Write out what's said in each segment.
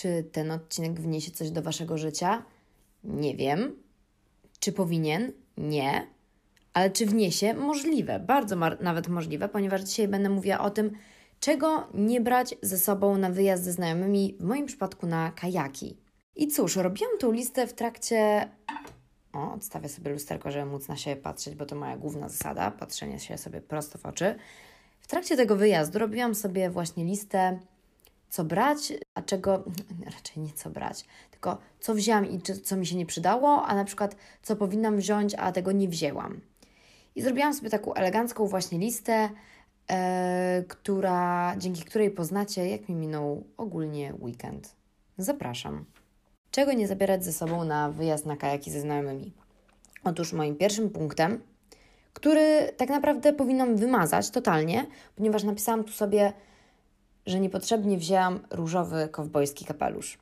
Czy ten odcinek wniesie coś do Waszego życia? Nie wiem. Czy powinien? Nie. Ale czy wniesie? Możliwe, bardzo nawet możliwe, ponieważ dzisiaj będę mówiła o tym, czego nie brać ze sobą na wyjazd ze znajomymi, w moim przypadku na kajaki. I cóż, robiłam tą listę w trakcie. O, odstawię sobie lusterko, żeby móc na siebie patrzeć, bo to moja główna zasada patrzenie się sobie prosto w oczy. W trakcie tego wyjazdu robiłam sobie właśnie listę, co brać, a czego. raczej nie co brać, tylko co wzięłam i co mi się nie przydało, a na przykład co powinnam wziąć, a tego nie wzięłam. I zrobiłam sobie taką elegancką właśnie listę, e, która, dzięki której poznacie, jak mi minął ogólnie weekend. Zapraszam. Czego nie zabierać ze sobą na wyjazd na kajaki ze znajomymi? Otóż moim pierwszym punktem, który tak naprawdę powinnam wymazać totalnie, ponieważ napisałam tu sobie, że niepotrzebnie wzięłam różowy kowbojski kapelusz.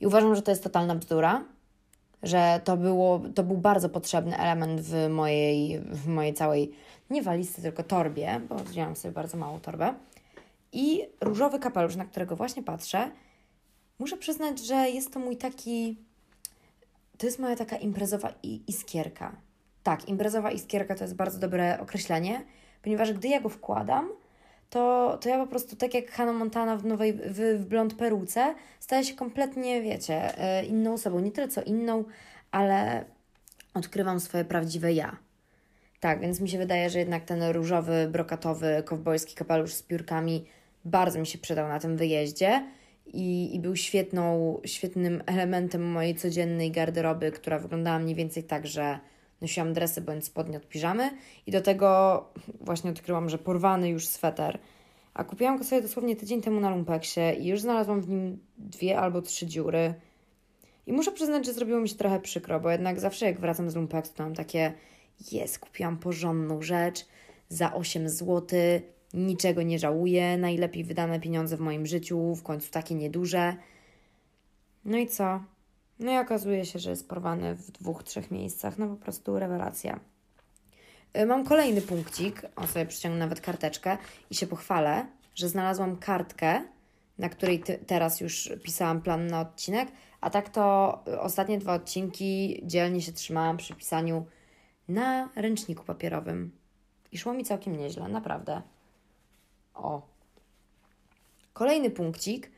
I uważam, że to jest totalna bzdura, że to, było, to był bardzo potrzebny element w mojej, w mojej całej, nie walizce, tylko torbie, bo wzięłam sobie bardzo małą torbę. I różowy kapelusz, na którego właśnie patrzę, muszę przyznać, że jest to mój taki, to jest moja taka imprezowa iskierka. Tak, imprezowa iskierka to jest bardzo dobre określenie, ponieważ gdy ja go wkładam, to, to ja po prostu tak jak Hannah Montana w nowej, w, w blond peruce, staję się kompletnie, wiecie, e, inną osobą. Nie tyle co inną, ale odkrywam swoje prawdziwe ja. Tak, więc mi się wydaje, że jednak ten różowy, brokatowy, kowbojski kapelusz z piórkami bardzo mi się przydał na tym wyjeździe i, i był świetną, świetnym elementem mojej codziennej garderoby, która wyglądała mniej więcej tak, że Nosiłam dresy bądź spodnie od piżamy i do tego właśnie odkryłam, że porwany już sweter. A kupiłam go sobie dosłownie tydzień temu na lumpeksie i już znalazłam w nim dwie albo trzy dziury. I muszę przyznać, że zrobiło mi się trochę przykro, bo jednak zawsze jak wracam z lumpeksu, to mam takie jest, kupiłam porządną rzecz za 8 zł, niczego nie żałuję, najlepiej wydane pieniądze w moim życiu, w końcu takie nieduże. No i co? No i okazuje się, że jest porwany w dwóch, trzech miejscach. No po prostu rewelacja. Y, mam kolejny punkcik, o sobie przyciągnę nawet karteczkę i się pochwalę, że znalazłam kartkę, na której teraz już pisałam plan na odcinek, a tak to ostatnie dwa odcinki dzielnie się trzymałam przy pisaniu na ręczniku papierowym. I szło mi całkiem nieźle, naprawdę. O. Kolejny punkcik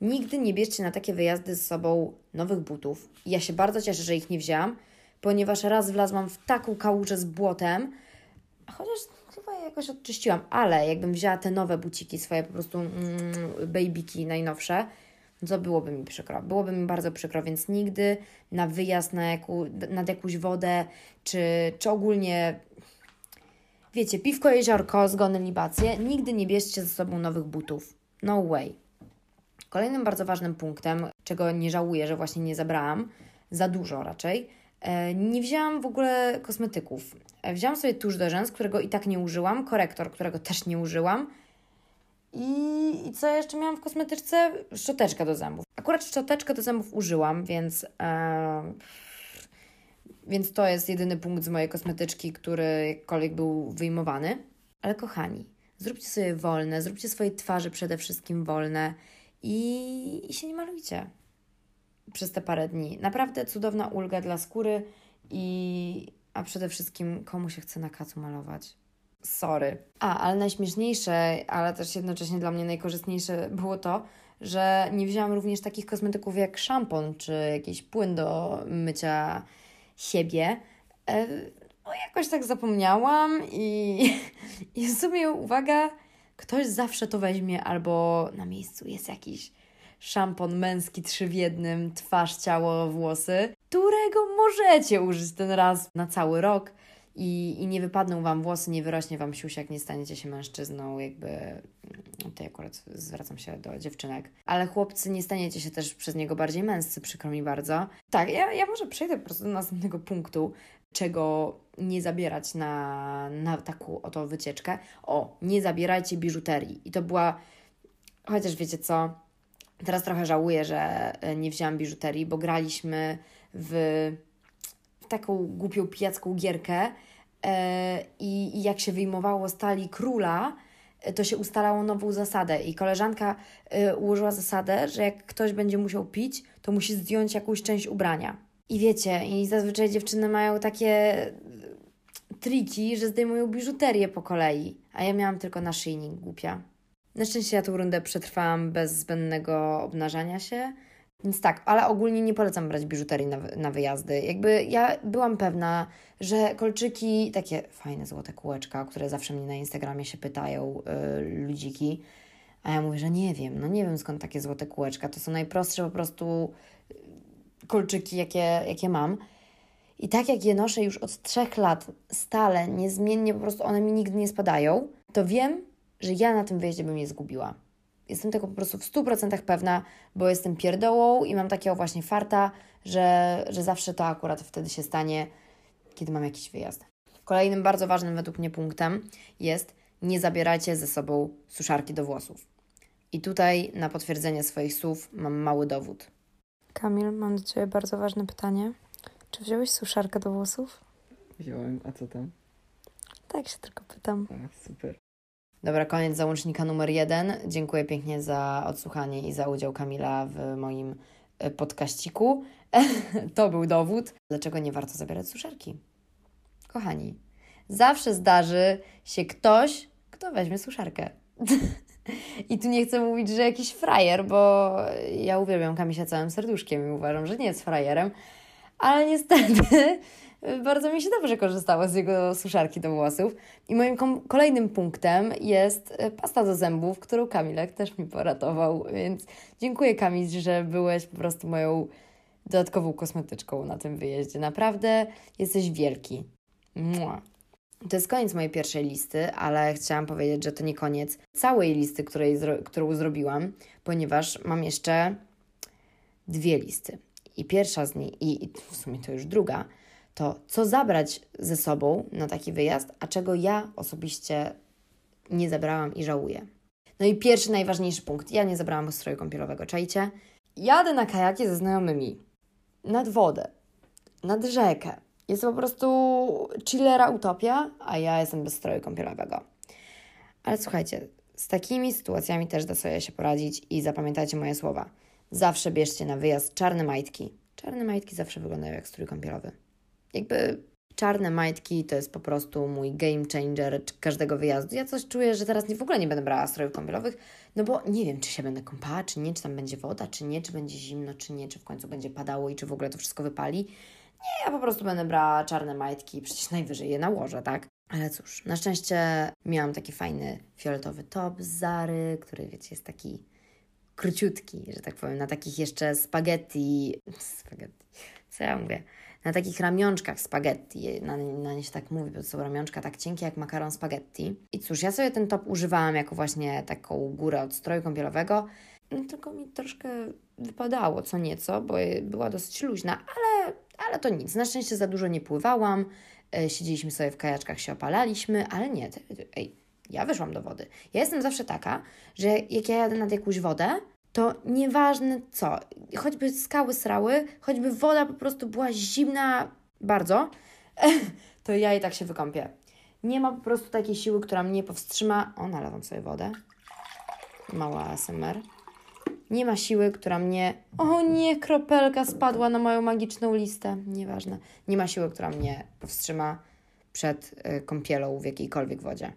Nigdy nie bierzcie na takie wyjazdy ze sobą nowych butów. ja się bardzo cieszę, że ich nie wzięłam, ponieważ raz wlazłam w taką kałużę z błotem, chociaż chyba je jakoś odczyściłam, ale jakbym wzięła te nowe buciki, swoje po prostu mm, babyki najnowsze, to byłoby mi przykro. Byłoby mi bardzo przykro, więc nigdy na wyjazd na jaku, nad jakąś wodę, czy, czy ogólnie, wiecie, piwko, jeziorko, zgony, libacje, nigdy nie bierzcie ze sobą nowych butów. No way. Kolejnym bardzo ważnym punktem, czego nie żałuję, że właśnie nie zabrałam, za dużo raczej, e, nie wzięłam w ogóle kosmetyków. E, wzięłam sobie tusz do rzęs, którego i tak nie użyłam, korektor, którego też nie użyłam. I, I co jeszcze miałam w kosmetyczce? Szczoteczka do zębów. Akurat szczoteczkę do zębów użyłam, więc, e, więc to jest jedyny punkt z mojej kosmetyczki, który jakkolwiek był wyjmowany. Ale kochani, zróbcie sobie wolne, zróbcie swojej twarzy przede wszystkim wolne i, i się nie malujcie przez te parę dni. Naprawdę cudowna ulga dla skóry i a przede wszystkim komu się chce na kacu malować. Sorry. A, ale najśmieszniejsze, ale też jednocześnie dla mnie najkorzystniejsze było to, że nie wzięłam również takich kosmetyków jak szampon czy jakiś płyn do mycia siebie. E, no jakoś tak zapomniałam i, i w sumie uwaga, ktoś zawsze to weźmie, albo na miejscu jest jakiś szampon męski trzy w jednym, twarz, ciało, włosy, którego możecie użyć ten raz na cały rok i, i nie wypadną Wam włosy, nie wyrośnie Wam siusiak, nie staniecie się mężczyzną, jakby no tutaj akurat zwracam się do dziewczynek, ale chłopcy nie staniecie się też przez niego bardziej męscy, przykro mi bardzo. Tak, ja, ja może przejdę po prostu do następnego punktu, czego nie zabierać na, na taką oto wycieczkę. O, nie zabierajcie biżuterii. I to była, chociaż wiecie co, teraz trochę żałuję, że e, nie wzięłam biżuterii, bo graliśmy w, w taką głupią pijacką gierkę e, i, jak się wyjmowało stali króla, y, to się ustalało nową zasadę i koleżanka ułożyła zasadę, że jak ktoś będzie musiał pić, to musi zdjąć jakąś część ubrania. I wiecie, i zazwyczaj dziewczyny mają takie triki, że zdejmują biżuterię po kolei, a ja miałam tylko naszyjnik głupia. Na szczęście ja tą rundę przetrwałam bez zbędnego obnażania się, więc tak, ale ogólnie nie polecam brać biżuterii na, na wyjazdy. Jakby ja byłam pewna, że kolczyki, takie fajne złote kółeczka, które zawsze mnie na Instagramie się pytają yy, ludziki, a ja mówię, że nie wiem, no nie wiem skąd takie złote kółeczka. To są najprostsze po prostu kolczyki, jakie, jakie mam. I tak jak je noszę już od trzech lat stale, niezmiennie, po prostu one mi nigdy nie spadają, to wiem, że ja na tym wyjeździe bym je zgubiła. Jestem tego po prostu w 100% pewna, bo jestem pierdołą i mam takiego właśnie farta, że, że zawsze to akurat wtedy się stanie, kiedy mam jakiś wyjazd. Kolejnym bardzo ważnym według mnie punktem jest nie zabierajcie ze sobą suszarki do włosów. I tutaj na potwierdzenie swoich słów mam mały dowód. Kamil, mam do Ciebie bardzo ważne pytanie. Czy wziąłeś suszarkę do włosów? Wziąłem, a co tam? Tak się tylko pytam. A, super. Dobra, koniec załącznika numer jeden. Dziękuję pięknie za odsłuchanie i za udział Kamila w moim e, podkaściku. to był dowód, dlaczego nie warto zabierać suszarki. Kochani, zawsze zdarzy się ktoś, kto weźmie suszarkę. I tu nie chcę mówić, że jakiś frajer, bo ja uwielbiam Kamisia całym serduszkiem i uważam, że nie jest frajerem, ale niestety bardzo mi się dobrze korzystało z jego suszarki do włosów. I moim kolejnym punktem jest e, pasta do zębów, którą Kamilek też mi poratował, więc dziękuję Kamil, że byłeś po prostu moją dodatkową kosmetyczką na tym wyjeździe. Naprawdę jesteś wielki. Mua. To jest koniec mojej pierwszej listy, ale chciałam powiedzieć, że to nie koniec całej listy, której, którą zrobiłam, ponieważ mam jeszcze dwie listy. I pierwsza z nich, i, i w sumie to już druga, to co zabrać ze sobą na taki wyjazd, a czego ja osobiście nie zabrałam i żałuję. No i pierwszy, najważniejszy punkt. Ja nie zabrałam stroju kąpielowego, czajcie? Jadę na kajaki ze znajomymi. Nad wodę. Nad rzekę. Jest po prostu chillera utopia, a ja jestem bez stroju kąpielowego. Ale słuchajcie, z takimi sytuacjami też da sobie się poradzić i zapamiętajcie moje słowa. Zawsze bierzcie na wyjazd czarne majtki. Czarne majtki zawsze wyglądają jak strój kąpielowy. Jakby czarne majtki to jest po prostu mój game changer każdego wyjazdu. Ja coś czuję, że teraz nie, w ogóle nie będę brała strojów kąpielowych, no bo nie wiem, czy się będę kąpała, czy nie, czy tam będzie woda, czy nie, czy będzie zimno, czy nie, czy w końcu będzie padało i czy w ogóle to wszystko wypali. Nie, ja po prostu będę brała czarne majtki, przecież najwyżej je nałożę, tak? Ale cóż, na szczęście miałam taki fajny fioletowy top z Zary, który wiecie, jest taki króciutki, że tak powiem, na takich jeszcze spaghetti, spaghetti, co ja mówię, na takich ramionczkach spaghetti, na, na nie się tak mówi, bo to są ramionczka tak cienkie jak makaron spaghetti. I cóż, ja sobie ten top używałam jako właśnie taką górę od stroju kąpielowego, no, tylko mi troszkę wypadało co nieco, bo była dosyć luźna, ale, ale to nic. Na szczęście za dużo nie pływałam, e, siedzieliśmy sobie w kajaczkach, się opalaliśmy, ale nie, ej, ja wyszłam do wody. Ja jestem zawsze taka, że jak ja jadę nad jakąś wodę, to nieważne co, choćby skały srały, choćby woda po prostu była zimna bardzo, to ja i tak się wykąpię. Nie ma po prostu takiej siły, która mnie powstrzyma. O, nalewam sobie wodę. Mała ASMR. Nie ma siły, która mnie. O nie, kropelka spadła na moją magiczną listę. Nieważne. Nie ma siły, która mnie powstrzyma przed y, kąpielą w jakiejkolwiek wodzie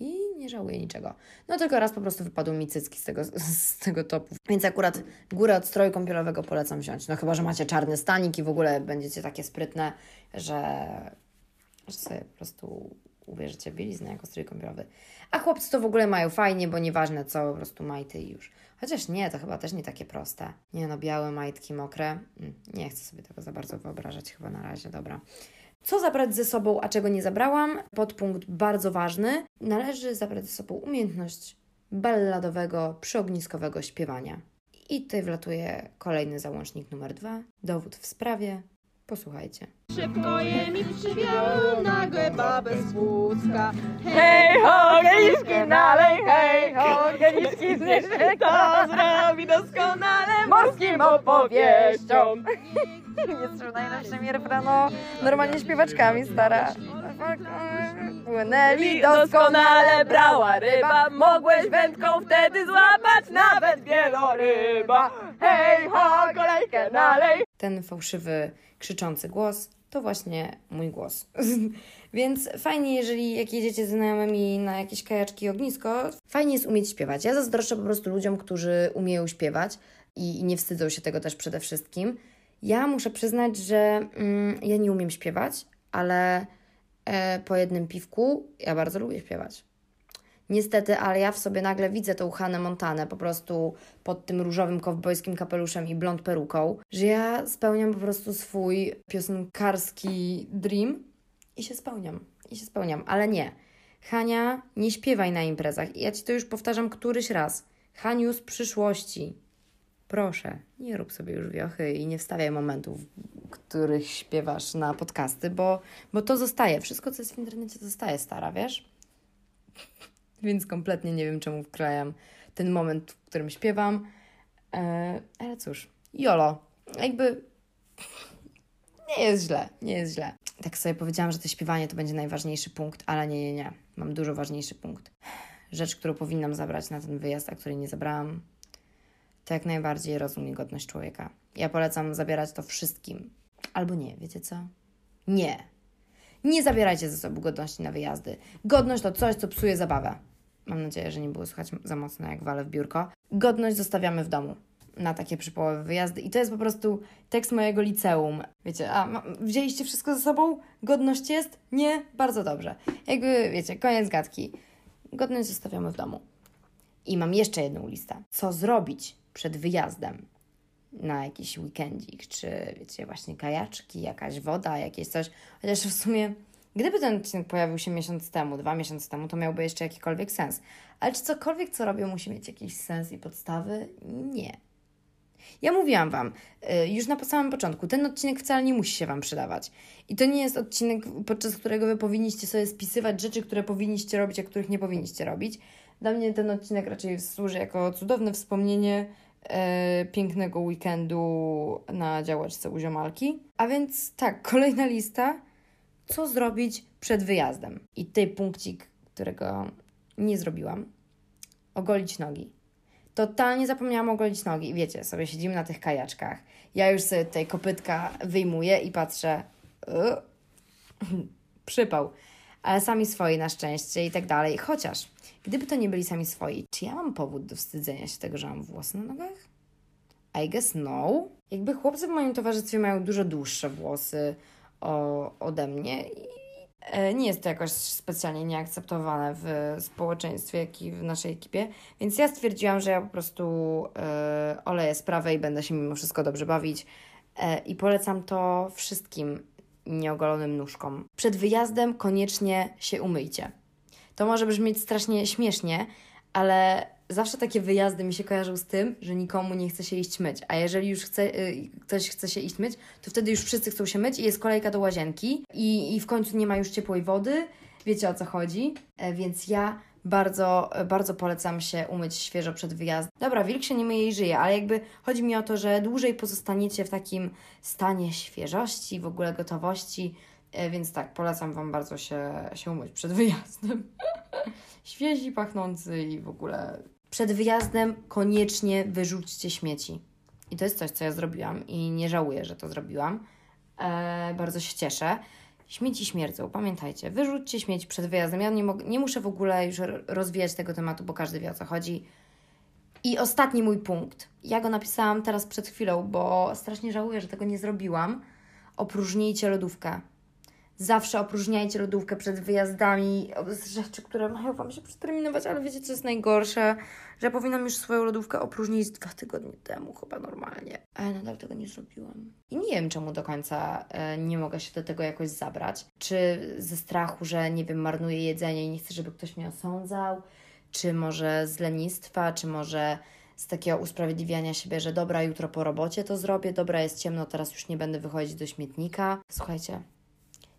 i nie żałuję niczego. No tylko raz po prostu wypadły mi cycki z tego, z tego topu. Więc akurat górę od stroju kąpielowego polecam wziąć. No chyba, że macie czarny stanik i w ogóle będziecie takie sprytne, że, że sobie po prostu ubierzecie bieliznę jako strój kąpielowy. A chłopcy to w ogóle mają fajnie, bo nieważne co, po prostu majty i już. Chociaż nie, to chyba też nie takie proste. Nie no, białe majtki, mokre. Mm, nie chcę sobie tego za bardzo wyobrażać chyba na razie, dobra. Co zabrać ze sobą, a czego nie zabrałam? Podpunkt bardzo ważny. Należy zabrać ze sobą umiejętność balladowego, przyogniskowego śpiewania. I tutaj wlatuje kolejny załącznik numer dwa. Dowód w sprawie. Posłuchajcie. Szybko je mi przywiał nagle babę z Wódzka. Hej ho, geniczki nalej, hej ho, geniczki zniszczy, to zrobi doskonale morskim opowieścią. Jest najlepszymi refreno, normalnie śpiewaczkami, stara. płynęli doskonale brała ryba. Mogłeś wędką wtedy złapać nawet wieloryba. Hej, ho, kolejkę nalej. Ten fałszywy, krzyczący głos to właśnie mój głos. Więc fajnie, jeżeli jak jedziecie z znajomymi na jakieś kajaczki ognisko, fajnie jest umieć śpiewać. Ja zazdroszczę po prostu ludziom, którzy umieją śpiewać i, i nie wstydzą się tego też przede wszystkim. Ja muszę przyznać, że mm, ja nie umiem śpiewać, ale e, po jednym piwku ja bardzo lubię śpiewać. Niestety, ale ja w sobie nagle widzę tą Hannę Montanę po prostu pod tym różowym kowbojskim kapeluszem i blond peruką, że ja spełniam po prostu swój piosenkarski dream i się spełniam. I się spełniam, ale nie. Hania, nie śpiewaj na imprezach. Ja Ci to już powtarzam któryś raz. Haniu z przyszłości. Proszę, nie rób sobie już wiochy i nie wstawiaj momentów, których śpiewasz na podcasty, bo, bo to zostaje. Wszystko, co jest w internecie, zostaje stara, wiesz? Więc kompletnie nie wiem, czemu wkrajam ten moment, w którym śpiewam. E, ale cóż, jolo. Jakby nie jest źle, nie jest źle. Tak sobie powiedziałam, że to śpiewanie to będzie najważniejszy punkt, ale nie, nie, nie. Mam dużo ważniejszy punkt. Rzecz, którą powinnam zabrać na ten wyjazd, a której nie zabrałam, to jak najbardziej rozum i godność człowieka. Ja polecam zabierać to wszystkim. Albo nie, wiecie co? Nie. Nie zabierajcie ze sobą godności na wyjazdy. Godność to coś, co psuje zabawę. Mam nadzieję, że nie było słychać za mocno, jak walę w biurko. Godność zostawiamy w domu na takie przypołowe wyjazdy. I to jest po prostu tekst mojego liceum. Wiecie, a wzięliście wszystko ze sobą? Godność jest? Nie? Bardzo dobrze. Jakby, wiecie, koniec gadki. Godność zostawiamy w domu. I mam jeszcze jedną listę. Co zrobić przed wyjazdem? Na jakiś weekendzik, czy wiecie, właśnie kajaczki, jakaś woda, jakieś coś. Chociaż w sumie, gdyby ten odcinek pojawił się miesiąc temu, dwa miesiące temu, to miałby jeszcze jakikolwiek sens. Ale czy cokolwiek, co robię, musi mieć jakiś sens i podstawy? Nie. Ja mówiłam Wam y, już na samym początku, ten odcinek wcale nie musi się Wam przydawać. I to nie jest odcinek, podczas którego Wy powinniście sobie spisywać rzeczy, które powinniście robić, a których nie powinniście robić. Dla mnie ten odcinek raczej służy jako cudowne wspomnienie e, pięknego weekendu na działaczce u Ziomalki. A więc tak, kolejna lista. Co zrobić przed wyjazdem? I tutaj punkcik, którego nie zrobiłam. Ogolić nogi. Totalnie zapomniałam ogolić nogi. Wiecie, sobie siedzimy na tych kajaczkach. Ja już sobie tutaj kopytka wyjmuję i patrzę. Yy, przypał. Ale sami swoi na szczęście i tak dalej. Chociaż, gdyby to nie byli sami swoi, czy ja mam powód do wstydzenia się tego, że mam włosy na nogach? I guess no. Jakby chłopcy w moim towarzystwie mają dużo dłuższe włosy o, ode mnie i e, nie jest to jakoś specjalnie nieakceptowane w społeczeństwie, jak i w naszej ekipie, więc ja stwierdziłam, że ja po prostu e, oleję sprawę i będę się mimo wszystko dobrze bawić e, i polecam to wszystkim nieogolonym nóżkom. Przed wyjazdem koniecznie się umyjcie. To może brzmieć strasznie śmiesznie, ale zawsze takie wyjazdy mi się kojarzą z tym, że nikomu nie chce się iść myć. A jeżeli już chce, y, ktoś chce się iść myć, to wtedy już wszyscy chcą się myć i jest kolejka do łazienki i, i w końcu nie ma już ciepłej wody. Wiecie o co chodzi? E, więc ja bardzo, bardzo polecam się umyć świeżo przed wyjazdem. Dobra, wilk się nie myje i żyje, ale jakby chodzi mi o to, że dłużej pozostaniecie w takim stanie świeżości, w ogóle gotowości, e, więc tak, polecam Wam bardzo się, się umyć przed wyjazdem. Świeżi, pachnący i w ogóle. Przed wyjazdem koniecznie wyrzućcie śmieci. I to jest coś, co ja zrobiłam i nie żałuję, że to zrobiłam. E, bardzo się cieszę. Śmieci śmierdzą, pamiętajcie, wyrzućcie śmieci przed wyjazdem. Ja nie, nie muszę w ogóle już ro- rozwijać tego tematu, bo każdy wie o co chodzi. I ostatni mój punkt. Ja go napisałam teraz przed chwilą, bo strasznie żałuję, że tego nie zrobiłam. Opróżnijcie lodówkę. Zawsze opróżniajcie lodówkę przed wyjazdami z rzeczy, które mają Wam się przeterminować, ale wiecie, co jest najgorsze? Że ja powinnam już swoją lodówkę opróżnić dwa tygodnie temu, chyba normalnie. Ale nadal tego nie zrobiłam. I nie wiem, czemu do końca e, nie mogę się do tego jakoś zabrać. Czy ze strachu, że nie wiem, marnuję jedzenie i nie chcę, żeby ktoś mnie osądzał, czy może z lenistwa, czy może z takiego usprawiedliwiania siebie, że dobra, jutro po robocie to zrobię, dobra, jest ciemno, teraz już nie będę wychodzić do śmietnika. Słuchajcie,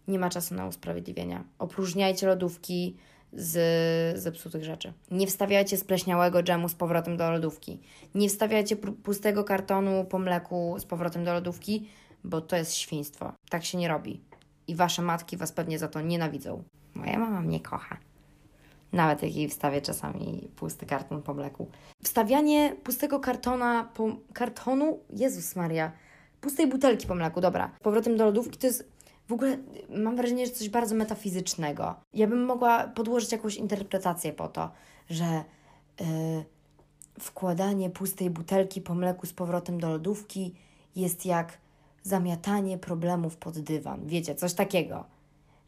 nie ma czasu na usprawiedliwienia. Opróżniajcie lodówki z zepsutych rzeczy. Nie wstawiajcie spleśniałego dżemu z powrotem do lodówki. Nie wstawiajcie pustego kartonu po mleku z powrotem do lodówki, bo to jest świństwo. Tak się nie robi. I wasze matki was pewnie za to nienawidzą. Moja mama mnie kocha. Nawet jak jej wstawię czasami pusty karton po mleku. Wstawianie pustego kartona po kartonu, Jezus Maria, pustej butelki po mleku, dobra. Powrotem do lodówki to jest w ogóle, mam wrażenie, że coś bardzo metafizycznego. Ja bym mogła podłożyć jakąś interpretację po to, że yy, wkładanie pustej butelki po mleku z powrotem do lodówki jest jak zamiatanie problemów pod dywan. Wiecie, coś takiego.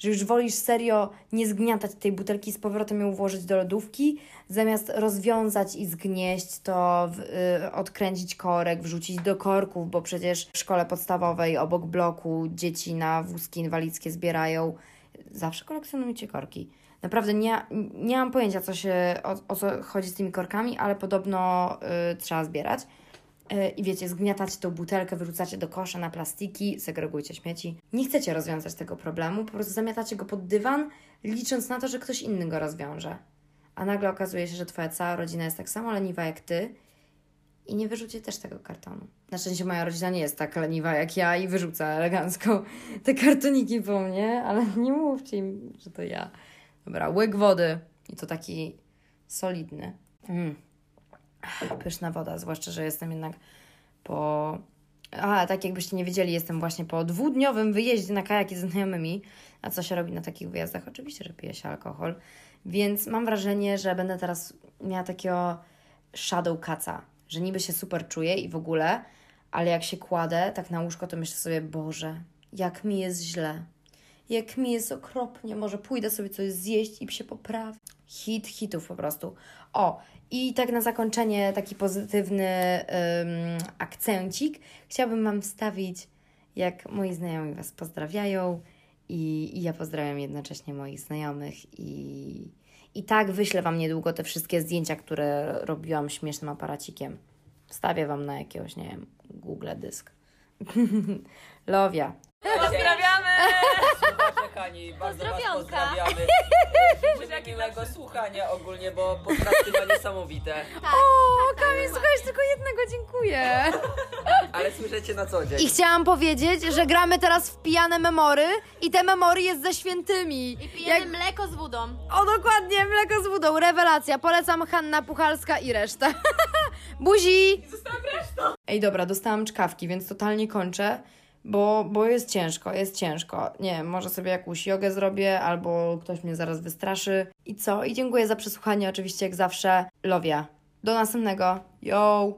Że już wolisz serio nie zgniatać tej butelki z powrotem ją włożyć do lodówki, zamiast rozwiązać i zgnieść to, w, y, odkręcić korek, wrzucić do korków, bo przecież w szkole podstawowej obok bloku dzieci na wózki inwalidzkie zbierają. Zawsze kolekcjonujcie korki. Naprawdę nie, nie mam pojęcia, co się, o, o co chodzi z tymi korkami, ale podobno y, trzeba zbierać. Y, I wiecie, zgniatacie tą butelkę, wyrzucacie do kosza na plastiki, segregujcie śmieci. Nie chcecie rozwiązać tego problemu, po prostu zamiatacie go pod dywan, licząc na to, że ktoś inny go rozwiąże. A nagle okazuje się, że Twoja cała rodzina jest tak samo leniwa jak Ty i nie wyrzuci też tego kartonu. Na szczęście moja rodzina nie jest tak leniwa jak ja i wyrzuca elegancko te kartoniki po mnie, ale nie mówcie im, że to ja. Dobra, łyk wody i to taki solidny. Mm. Pyszna woda, zwłaszcza, że jestem jednak po. A, tak jakbyście nie wiedzieli, jestem właśnie po dwudniowym wyjeździe na kajaki ze znajomymi. A co się robi na takich wyjazdach? Oczywiście, że pije się alkohol. Więc mam wrażenie, że będę teraz miała takiego shadow kaca, że niby się super czuję i w ogóle, ale jak się kładę tak na łóżko, to myślę sobie, Boże, jak mi jest źle. Jak mi jest okropnie, może pójdę sobie coś zjeść i się poprawię. Hit hitów po prostu. O, i tak na zakończenie taki pozytywny ym, akcencik. Chciałabym Wam wstawić, jak moi znajomi Was pozdrawiają i, i ja pozdrawiam jednocześnie moich znajomych i, i tak wyślę Wam niedługo te wszystkie zdjęcia, które robiłam śmiesznym aparacikiem. Wstawię Wam na jakiegoś, nie wiem, Google dysk. Lowia. Pozdrawiamy! Kochani, bardzo was pozdrawiamy. Miłego słuchania ogólnie, bo ma niesamowite. O, Kamil, słuchajcie, tylko jednego dziękuję. Ale słyszycie na co dzień. I chciałam powiedzieć, że gramy teraz w pijane memory i te memory jest ze świętymi. I Pijemy mleko z wodą. O, dokładnie, mleko z wodą, rewelacja. Polecam Hanna Puchalska i resztę. Buzi! Zostałam resztą. Ej, dobra, dostałam czkawki, więc totalnie kończę, bo, bo jest ciężko, jest ciężko. Nie wiem, może sobie jakąś jogę zrobię, albo ktoś mnie zaraz wystraszy. I co? I dziękuję za przesłuchanie, oczywiście jak zawsze. Lowia. Do następnego. Yo!